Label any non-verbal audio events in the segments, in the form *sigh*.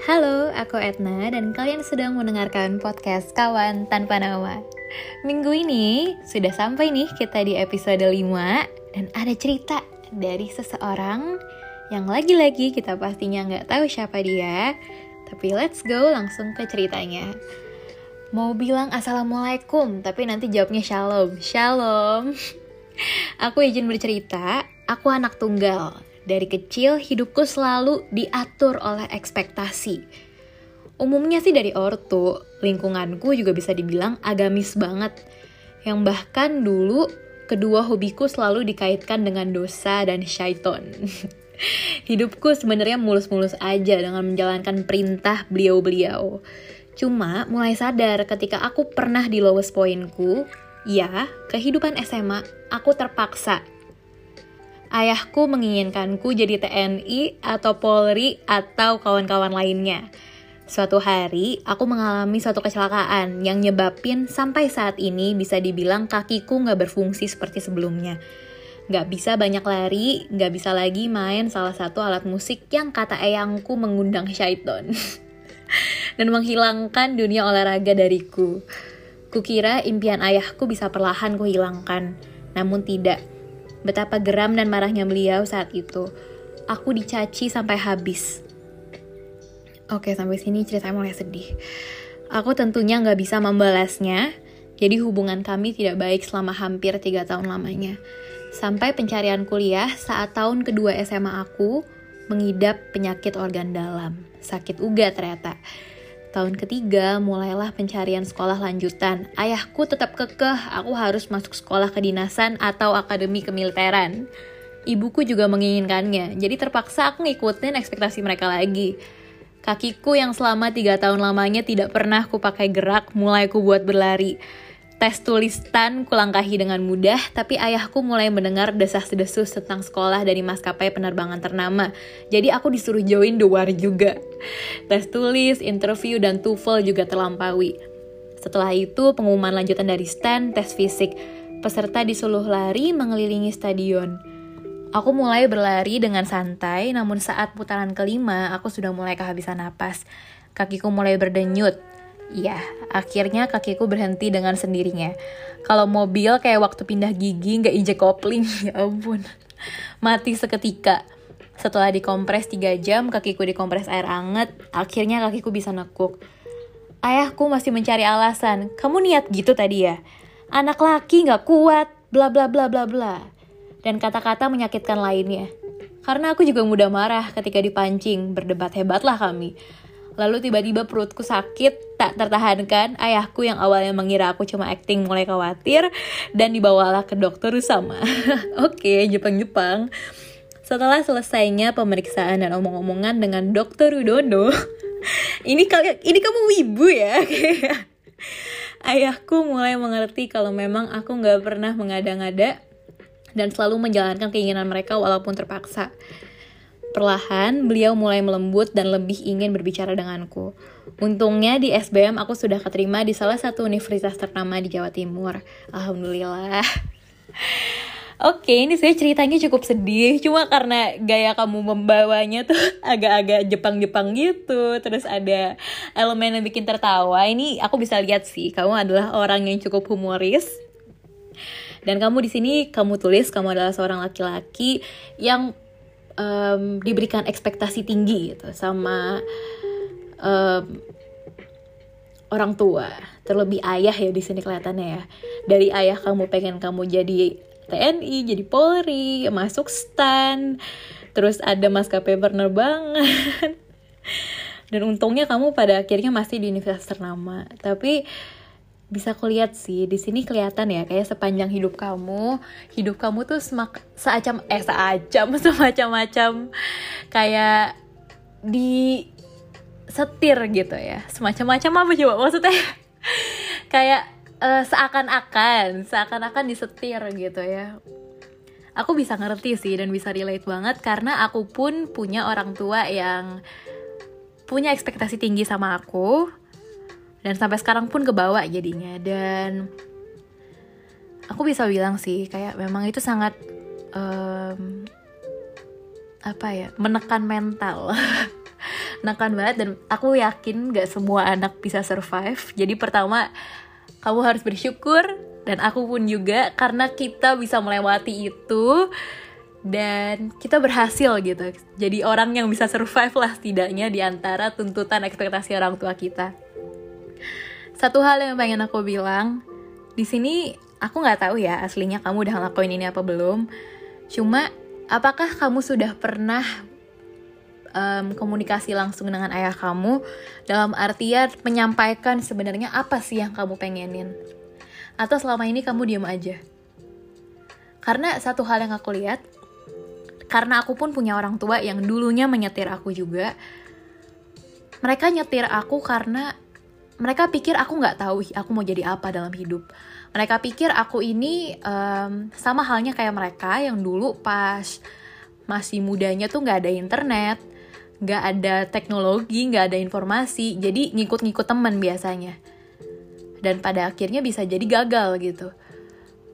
Halo, aku Etna dan kalian sedang mendengarkan podcast Kawan Tanpa Nama. Minggu ini sudah sampai nih kita di episode 5 dan ada cerita dari seseorang yang lagi-lagi kita pastinya nggak tahu siapa dia. Tapi let's go langsung ke ceritanya. Mau bilang assalamualaikum, tapi nanti jawabnya shalom. Shalom. *laughs* Aku izin bercerita, aku anak tunggal dari kecil hidupku selalu diatur oleh ekspektasi. Umumnya sih dari ortu, lingkunganku juga bisa dibilang agamis banget. Yang bahkan dulu kedua hobiku selalu dikaitkan dengan dosa dan syaiton. *laughs* Hidupku sebenarnya mulus-mulus aja dengan menjalankan perintah beliau-beliau. Cuma mulai sadar ketika aku pernah di lowest pointku, ya, kehidupan SMA, aku terpaksa ayahku menginginkanku jadi TNI atau Polri atau kawan-kawan lainnya. Suatu hari, aku mengalami suatu kecelakaan yang nyebabin sampai saat ini bisa dibilang kakiku nggak berfungsi seperti sebelumnya. Nggak bisa banyak lari, nggak bisa lagi main salah satu alat musik yang kata eyangku mengundang syaiton. *laughs* Dan menghilangkan dunia olahraga dariku. Kukira impian ayahku bisa perlahan kuhilangkan, namun tidak betapa geram dan marahnya beliau saat itu. Aku dicaci sampai habis. Oke, sampai sini ceritanya mulai sedih. Aku tentunya nggak bisa membalasnya, jadi hubungan kami tidak baik selama hampir tiga tahun lamanya. Sampai pencarian kuliah saat tahun kedua SMA aku mengidap penyakit organ dalam. Sakit uga ternyata. Tahun ketiga, mulailah pencarian sekolah lanjutan. Ayahku tetap kekeh, aku harus masuk sekolah kedinasan atau akademi kemiliteran. Ibuku juga menginginkannya, jadi terpaksa aku ngikutin ekspektasi mereka lagi. Kakiku yang selama tiga tahun lamanya tidak pernah ku pakai gerak, mulai ku buat berlari tes tulisan kulangkahi dengan mudah, tapi ayahku mulai mendengar desas-desus tentang sekolah dari maskapai penerbangan ternama. Jadi aku disuruh join the war juga. Tes tulis, interview, dan TOEFL juga terlampaui. Setelah itu, pengumuman lanjutan dari stand, tes fisik. Peserta disuruh lari mengelilingi stadion. Aku mulai berlari dengan santai, namun saat putaran kelima, aku sudah mulai kehabisan napas. Kakiku mulai berdenyut, Ya, akhirnya kakiku berhenti dengan sendirinya. Kalau mobil kayak waktu pindah gigi nggak injek kopling, *laughs* ya ampun. Mati seketika. Setelah dikompres 3 jam, kakiku dikompres air anget, akhirnya kakiku bisa nekuk. Ayahku masih mencari alasan, kamu niat gitu tadi ya? Anak laki nggak kuat, bla bla bla bla bla. Dan kata-kata menyakitkan lainnya. Karena aku juga mudah marah ketika dipancing, berdebat hebatlah kami. Lalu tiba-tiba perutku sakit, tak tertahankan. Ayahku yang awalnya mengira aku cuma acting mulai khawatir dan dibawalah ke dokter sama. *laughs* Oke, Jepang-Jepang. Setelah selesainya pemeriksaan dan omong-omongan dengan dokter Widodo, *laughs* ini kalian ini kamu wibu ya? *laughs* Ayahku mulai mengerti kalau memang aku nggak pernah mengada-ngada dan selalu menjalankan keinginan mereka walaupun terpaksa. Perlahan, beliau mulai melembut dan lebih ingin berbicara denganku. Untungnya di SBM aku sudah keterima di salah satu universitas ternama di Jawa Timur. Alhamdulillah. *laughs* Oke, ini saya ceritanya cukup sedih, cuma karena gaya kamu membawanya tuh *laughs* agak-agak Jepang-Jepang gitu, terus ada elemen yang bikin tertawa. Ini aku bisa lihat sih, kamu adalah orang yang cukup humoris. Dan kamu di sini kamu tulis kamu adalah seorang laki-laki yang um, diberikan ekspektasi tinggi gitu sama um, orang tua. Terlebih ayah ya di sini kelihatannya ya. Dari ayah kamu pengen kamu jadi TNI jadi Polri masuk stan terus ada maskapai penerbangan. *laughs* Dan untungnya kamu pada akhirnya masih di universitas ternama. Tapi bisa kulihat sih di sini kelihatan ya kayak sepanjang hidup kamu. Hidup kamu tuh semak seacam eh seacam *laughs* semacam-macam. Kayak di setir gitu ya. Semacam-macam apa coba maksudnya? *laughs* Kayak uh, seakan-akan seakan-akan disetir gitu ya. Aku bisa ngerti sih dan bisa relate banget karena aku pun punya orang tua yang punya ekspektasi tinggi sama aku dan sampai sekarang pun kebawa jadinya. Dan aku bisa bilang sih kayak memang itu sangat um, apa ya menekan mental. *laughs* Menekan banget dan aku yakin gak semua anak bisa survive. Jadi pertama kamu harus bersyukur dan aku pun juga karena kita bisa melewati itu dan kita berhasil gitu. Jadi orang yang bisa survive lah setidaknya di antara tuntutan ekspektasi orang tua kita satu hal yang pengen aku bilang di sini aku nggak tahu ya aslinya kamu udah ngelakuin ini apa belum. Cuma apakah kamu sudah pernah um, komunikasi langsung dengan ayah kamu dalam artian menyampaikan sebenarnya apa sih yang kamu pengenin? Atau selama ini kamu diam aja? Karena satu hal yang aku lihat karena aku pun punya orang tua yang dulunya menyetir aku juga mereka nyetir aku karena mereka pikir aku nggak tahu aku mau jadi apa dalam hidup. Mereka pikir aku ini um, sama halnya kayak mereka yang dulu pas masih mudanya tuh nggak ada internet nggak ada teknologi nggak ada informasi jadi ngikut-ngikut teman biasanya. Dan pada akhirnya bisa jadi gagal gitu.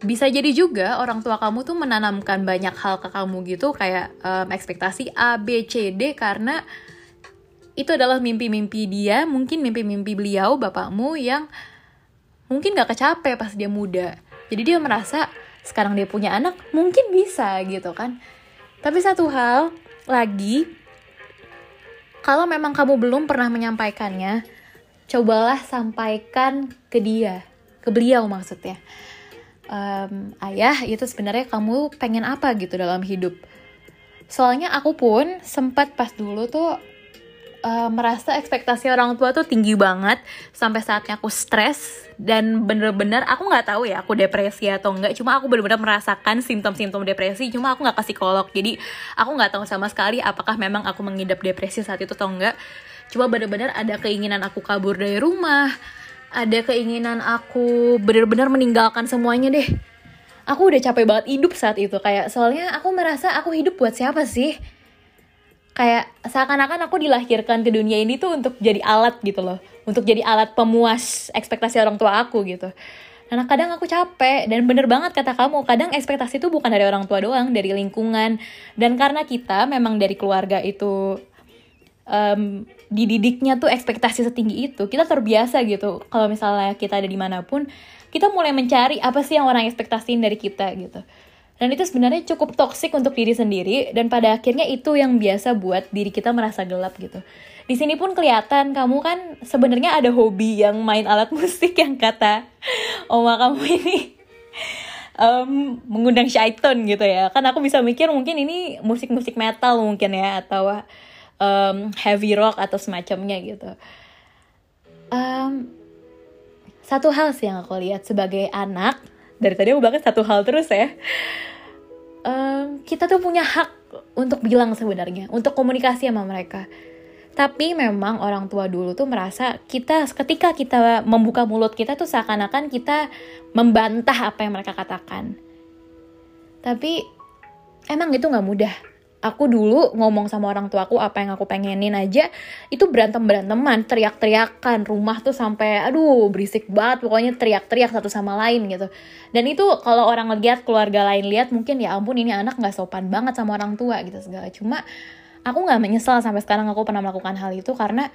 Bisa jadi juga orang tua kamu tuh menanamkan banyak hal ke kamu gitu kayak um, ekspektasi A, B, C, D karena itu adalah mimpi-mimpi dia, mungkin mimpi-mimpi beliau, bapakmu yang mungkin gak kecapek pas dia muda. Jadi dia merasa sekarang dia punya anak mungkin bisa gitu kan. Tapi satu hal lagi, kalau memang kamu belum pernah menyampaikannya, cobalah sampaikan ke dia, ke beliau maksudnya um, ayah itu sebenarnya kamu pengen apa gitu dalam hidup soalnya aku pun sempat pas dulu tuh uh, merasa ekspektasi orang tua tuh tinggi banget sampai saatnya aku stres dan bener-bener aku nggak tahu ya aku depresi atau enggak cuma aku bener-bener merasakan simptom-simptom depresi cuma aku nggak ke psikolog. Jadi aku nggak tahu sama sekali apakah memang aku mengidap depresi saat itu atau enggak cuma bener-bener ada keinginan aku kabur dari rumah ada keinginan aku benar-benar meninggalkan semuanya deh. Aku udah capek banget hidup saat itu kayak soalnya aku merasa aku hidup buat siapa sih kayak seakan-akan aku dilahirkan ke dunia ini tuh untuk jadi alat gitu loh. Untuk jadi alat pemuas ekspektasi orang tua aku gitu. Karena kadang aku capek dan bener banget kata kamu kadang ekspektasi itu bukan dari orang tua doang dari lingkungan. Dan karena kita memang dari keluarga itu um, dididiknya tuh ekspektasi setinggi itu kita terbiasa gitu. Kalau misalnya kita ada di mana pun kita mulai mencari apa sih yang orang ekspektasiin dari kita gitu dan itu sebenarnya cukup toksik untuk diri sendiri dan pada akhirnya itu yang biasa buat diri kita merasa gelap gitu di sini pun kelihatan kamu kan sebenarnya ada hobi yang main alat *laughs* musik yang kata oma kamu ini um, mengundang syaiton gitu ya kan aku bisa mikir mungkin ini musik-musik metal mungkin ya atau um, heavy rock atau semacamnya gitu. Um, satu hal sih yang aku lihat sebagai anak dari tadi aku bahkan satu hal terus ya. Um, kita tuh punya hak untuk bilang sebenarnya, untuk komunikasi sama mereka. Tapi memang orang tua dulu tuh merasa kita ketika kita membuka mulut kita tuh seakan-akan kita membantah apa yang mereka katakan. Tapi emang itu nggak mudah aku dulu ngomong sama orang tua aku apa yang aku pengenin aja itu berantem beranteman teriak-teriakan. Rumah tuh sampai aduh berisik banget. Pokoknya teriak-teriak satu sama lain gitu. Dan itu kalau orang lihat keluarga lain lihat mungkin ya ampun ini anak nggak sopan banget sama orang tua gitu segala. Cuma aku nggak menyesal sampai sekarang aku pernah melakukan hal itu karena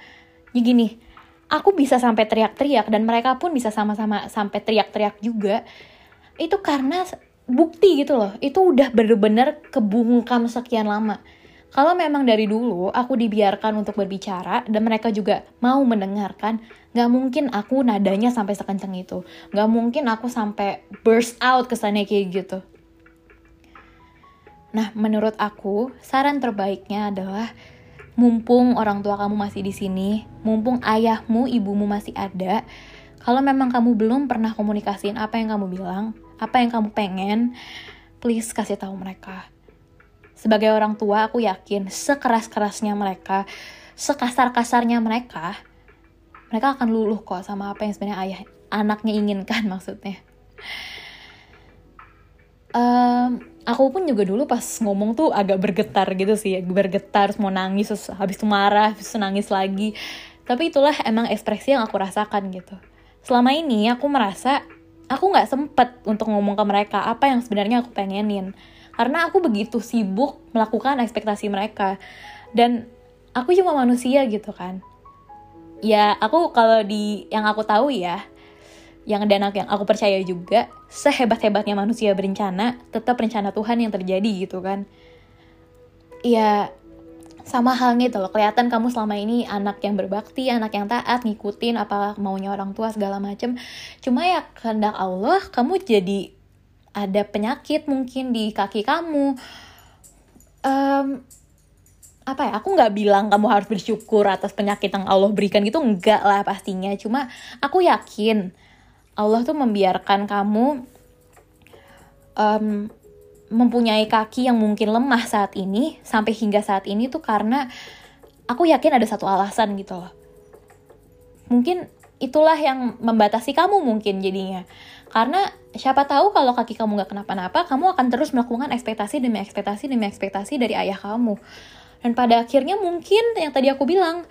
ya gini aku bisa sampai teriak-teriak dan mereka pun bisa sama-sama sampai teriak-teriak juga. Itu karena bukti gitu loh. Itu udah bener-bener kebungkam sekian lama. Kalau memang dari dulu aku dibiarkan untuk berbicara dan mereka juga mau mendengarkan gak mungkin aku nadanya sampai sekencang itu. Gak mungkin aku sampai burst out kesannya kayak gitu. Nah menurut aku saran terbaiknya adalah mumpung orang tua kamu masih di sini mumpung ayahmu ibumu masih ada kalau memang kamu belum pernah komunikasiin apa yang kamu bilang apa yang kamu pengen, please kasih tahu mereka. Sebagai orang tua, aku yakin sekeras-kerasnya mereka, sekasar-kasarnya mereka, mereka akan luluh kok sama apa yang sebenarnya ayah anaknya inginkan *laughs* maksudnya. Um, aku pun juga dulu pas ngomong tuh agak bergetar gitu sih, bergetar, mau nangis, terus habis itu marah, habis itu nangis lagi. Tapi itulah emang ekspresi yang aku rasakan gitu. Selama ini aku merasa aku nggak sempet untuk ngomong ke mereka apa yang sebenarnya aku pengenin. Karena aku begitu sibuk melakukan ekspektasi mereka. Dan aku cuma manusia gitu kan. Ya aku kalau di yang aku tahu ya yang dan yang aku percaya juga sehebat-hebatnya manusia berencana tetap rencana Tuhan yang terjadi gitu kan. Ya sama halnya itu loh kelihatan kamu selama ini anak yang berbakti anak yang taat ngikutin apa maunya orang tua segala macem. Cuma ya kehendak Allah kamu jadi ada penyakit mungkin di kaki kamu. Um, apa ya aku nggak bilang kamu harus bersyukur atas penyakit yang Allah berikan gitu enggak lah pastinya. Cuma aku yakin Allah tuh membiarkan kamu um, mempunyai kaki yang mungkin lemah saat ini sampai hingga saat ini tuh karena aku yakin ada satu alasan gitu loh. Mungkin itulah yang membatasi kamu mungkin jadinya. Karena siapa tahu kalau kaki kamu nggak kenapa-napa, kamu akan terus melakukan ekspektasi demi ekspektasi demi ekspektasi dari ayah kamu. Dan pada akhirnya mungkin yang tadi aku bilang,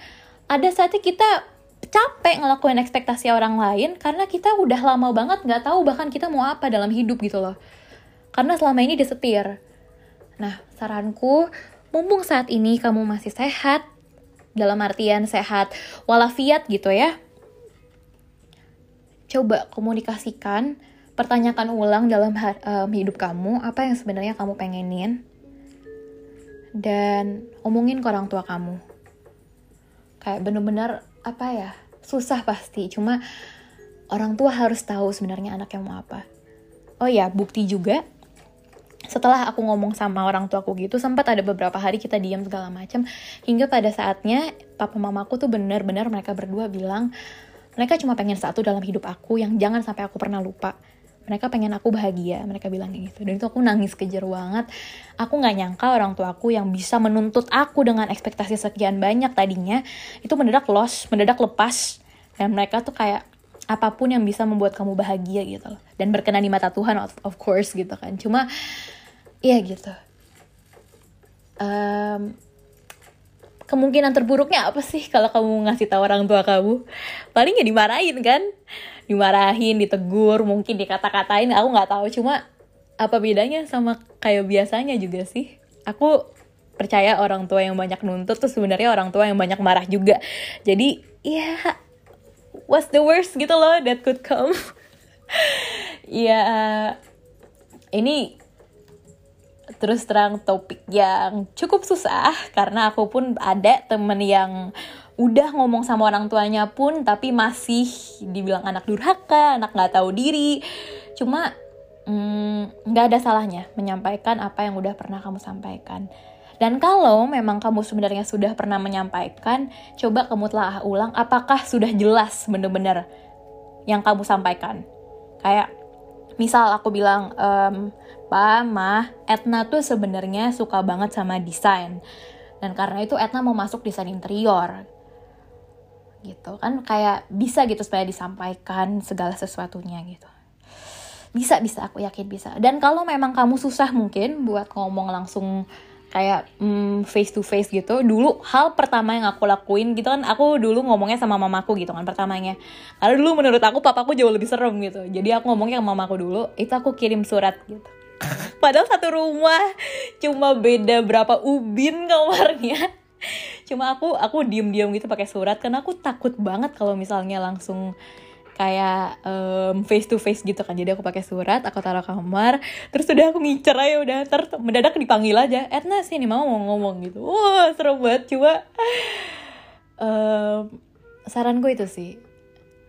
ada saatnya kita capek ngelakuin ekspektasi orang lain karena kita udah lama banget nggak tahu bahkan kita mau apa dalam hidup gitu loh karena selama ini disetir. Nah, saranku, mumpung saat ini kamu masih sehat, dalam artian sehat walafiat gitu ya, coba komunikasikan, pertanyakan ulang dalam hidup kamu, apa yang sebenarnya kamu pengenin, dan omongin ke orang tua kamu. Kayak bener-bener, apa ya, susah pasti, cuma orang tua harus tahu sebenarnya anaknya mau apa. Oh ya, bukti juga setelah aku ngomong sama orang tuaku gitu sempat ada beberapa hari kita diam segala macam hingga pada saatnya papa mamaku tuh benar-benar mereka berdua bilang mereka cuma pengen satu dalam hidup aku yang jangan sampai aku pernah lupa. Mereka pengen aku bahagia mereka bilang kayak gitu. Dan itu aku nangis kejer banget. Aku nggak nyangka orang tuaku yang bisa menuntut aku dengan ekspektasi sekian banyak tadinya itu mendadak loss mendadak lepas. Dan mereka tuh kayak apa pun yang bisa membuat kamu bahagia gitu loh. Dan berkenan di mata Tuhan of course gitu kan. Cuma Iya gitu. Um, kemungkinan terburuknya apa sih kalau kamu ngasih tahu orang tua kamu? Paling ya dimarahin kan? Dimarahin, ditegur, mungkin dikata-katain, aku nggak tahu. Cuma apa bedanya sama kayak biasanya juga sih? Aku percaya orang tua yang banyak nuntut tuh sebenarnya orang tua yang banyak marah juga. Jadi ya yeah, what's the worst gitu loh that could come. *laughs* ya yeah, ini terus terang topik yang cukup susah karena aku pun ada temen yang udah ngomong sama orang tuanya pun tapi masih dibilang anak durhaka, anak nggak tahu diri. Cuma mm, nggak mm, ada salahnya menyampaikan apa yang udah pernah kamu sampaikan. Dan kalau memang kamu sebenarnya sudah pernah menyampaikan, coba kamu telah ulang apakah sudah jelas bener-bener yang kamu sampaikan. Kayak misal aku bilang, um, Pak, Mah, Etna tuh sebenarnya suka banget sama desain. Dan karena itu Etna mau masuk desain interior. Gitu kan kayak bisa gitu supaya disampaikan segala sesuatunya gitu. Bisa, bisa, aku yakin bisa. Dan kalau memang kamu susah mungkin buat ngomong langsung kayak mm, face to face gitu. Dulu hal pertama yang aku lakuin gitu kan aku dulu ngomongnya sama mamaku gitu kan pertamanya. Karena dulu menurut aku papaku jauh lebih serem gitu. Jadi aku ngomongnya sama mamaku dulu itu aku kirim surat gitu. *laughs* Padahal satu rumah cuma beda berapa ubin kamarnya. Cuma aku aku diem diem gitu pakai surat karena aku takut banget kalau misalnya langsung kayak um, face to face gitu kan. Jadi aku pakai surat aku taruh kamar terus udah aku ngincer aja udah ter mendadak dipanggil aja Etna sih nih mau ngomong gitu. Wah seru banget. Coba um, saran gue itu sih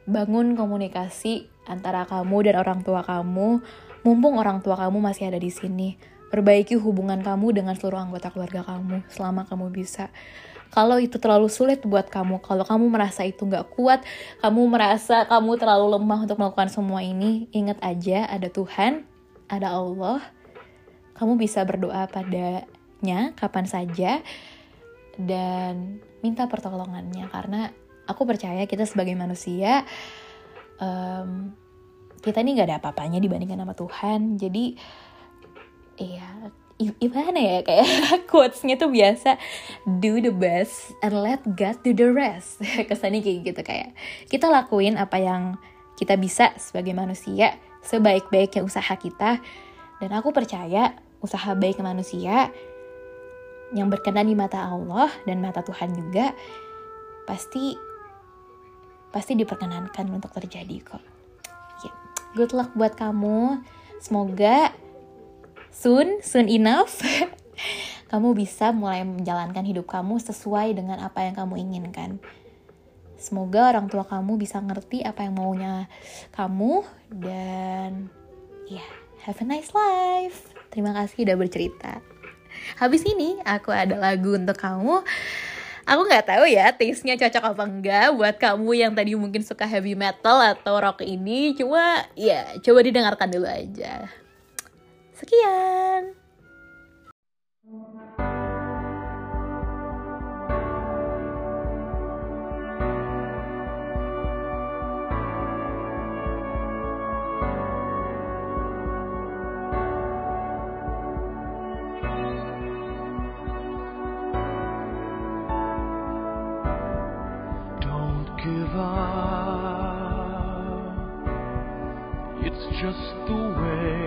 bangun komunikasi antara kamu dan orang tua kamu. Mumpung orang tua kamu masih ada di sini perbaiki hubungan kamu dengan seluruh anggota keluarga kamu selama kamu bisa kalau itu terlalu sulit buat kamu, kalau kamu merasa itu nggak kuat, kamu merasa kamu terlalu lemah untuk melakukan semua ini, ingat aja ada Tuhan, ada Allah. Kamu bisa berdoa padanya kapan saja dan minta pertolongannya karena aku percaya kita sebagai manusia um, kita ini nggak ada apa-apanya dibandingkan sama Tuhan. Jadi iya gimana ya kayak *laughs* quotesnya tuh biasa do the best and let God do the rest *laughs* kesannya kayak gitu kayak kita lakuin apa yang kita bisa sebagai manusia sebaik-baiknya usaha kita dan aku percaya usaha baik manusia yang berkenan di mata Allah dan mata Tuhan juga pasti pasti diperkenankan untuk terjadi kok. Yeah. Good luck buat kamu. Semoga soon, soon enough, *laughs* kamu bisa mulai menjalankan hidup kamu sesuai dengan apa yang kamu inginkan. Semoga orang tua kamu bisa ngerti apa yang maunya kamu dan ya yeah, have a nice life. Terima kasih udah bercerita. Habis ini aku ada lagu untuk kamu. Aku nggak tahu ya taste-nya cocok apa enggak buat kamu yang tadi mungkin suka heavy metal atau rock ini. Cuma ya coba didengarkan dulu aja. Sekian. It's just the way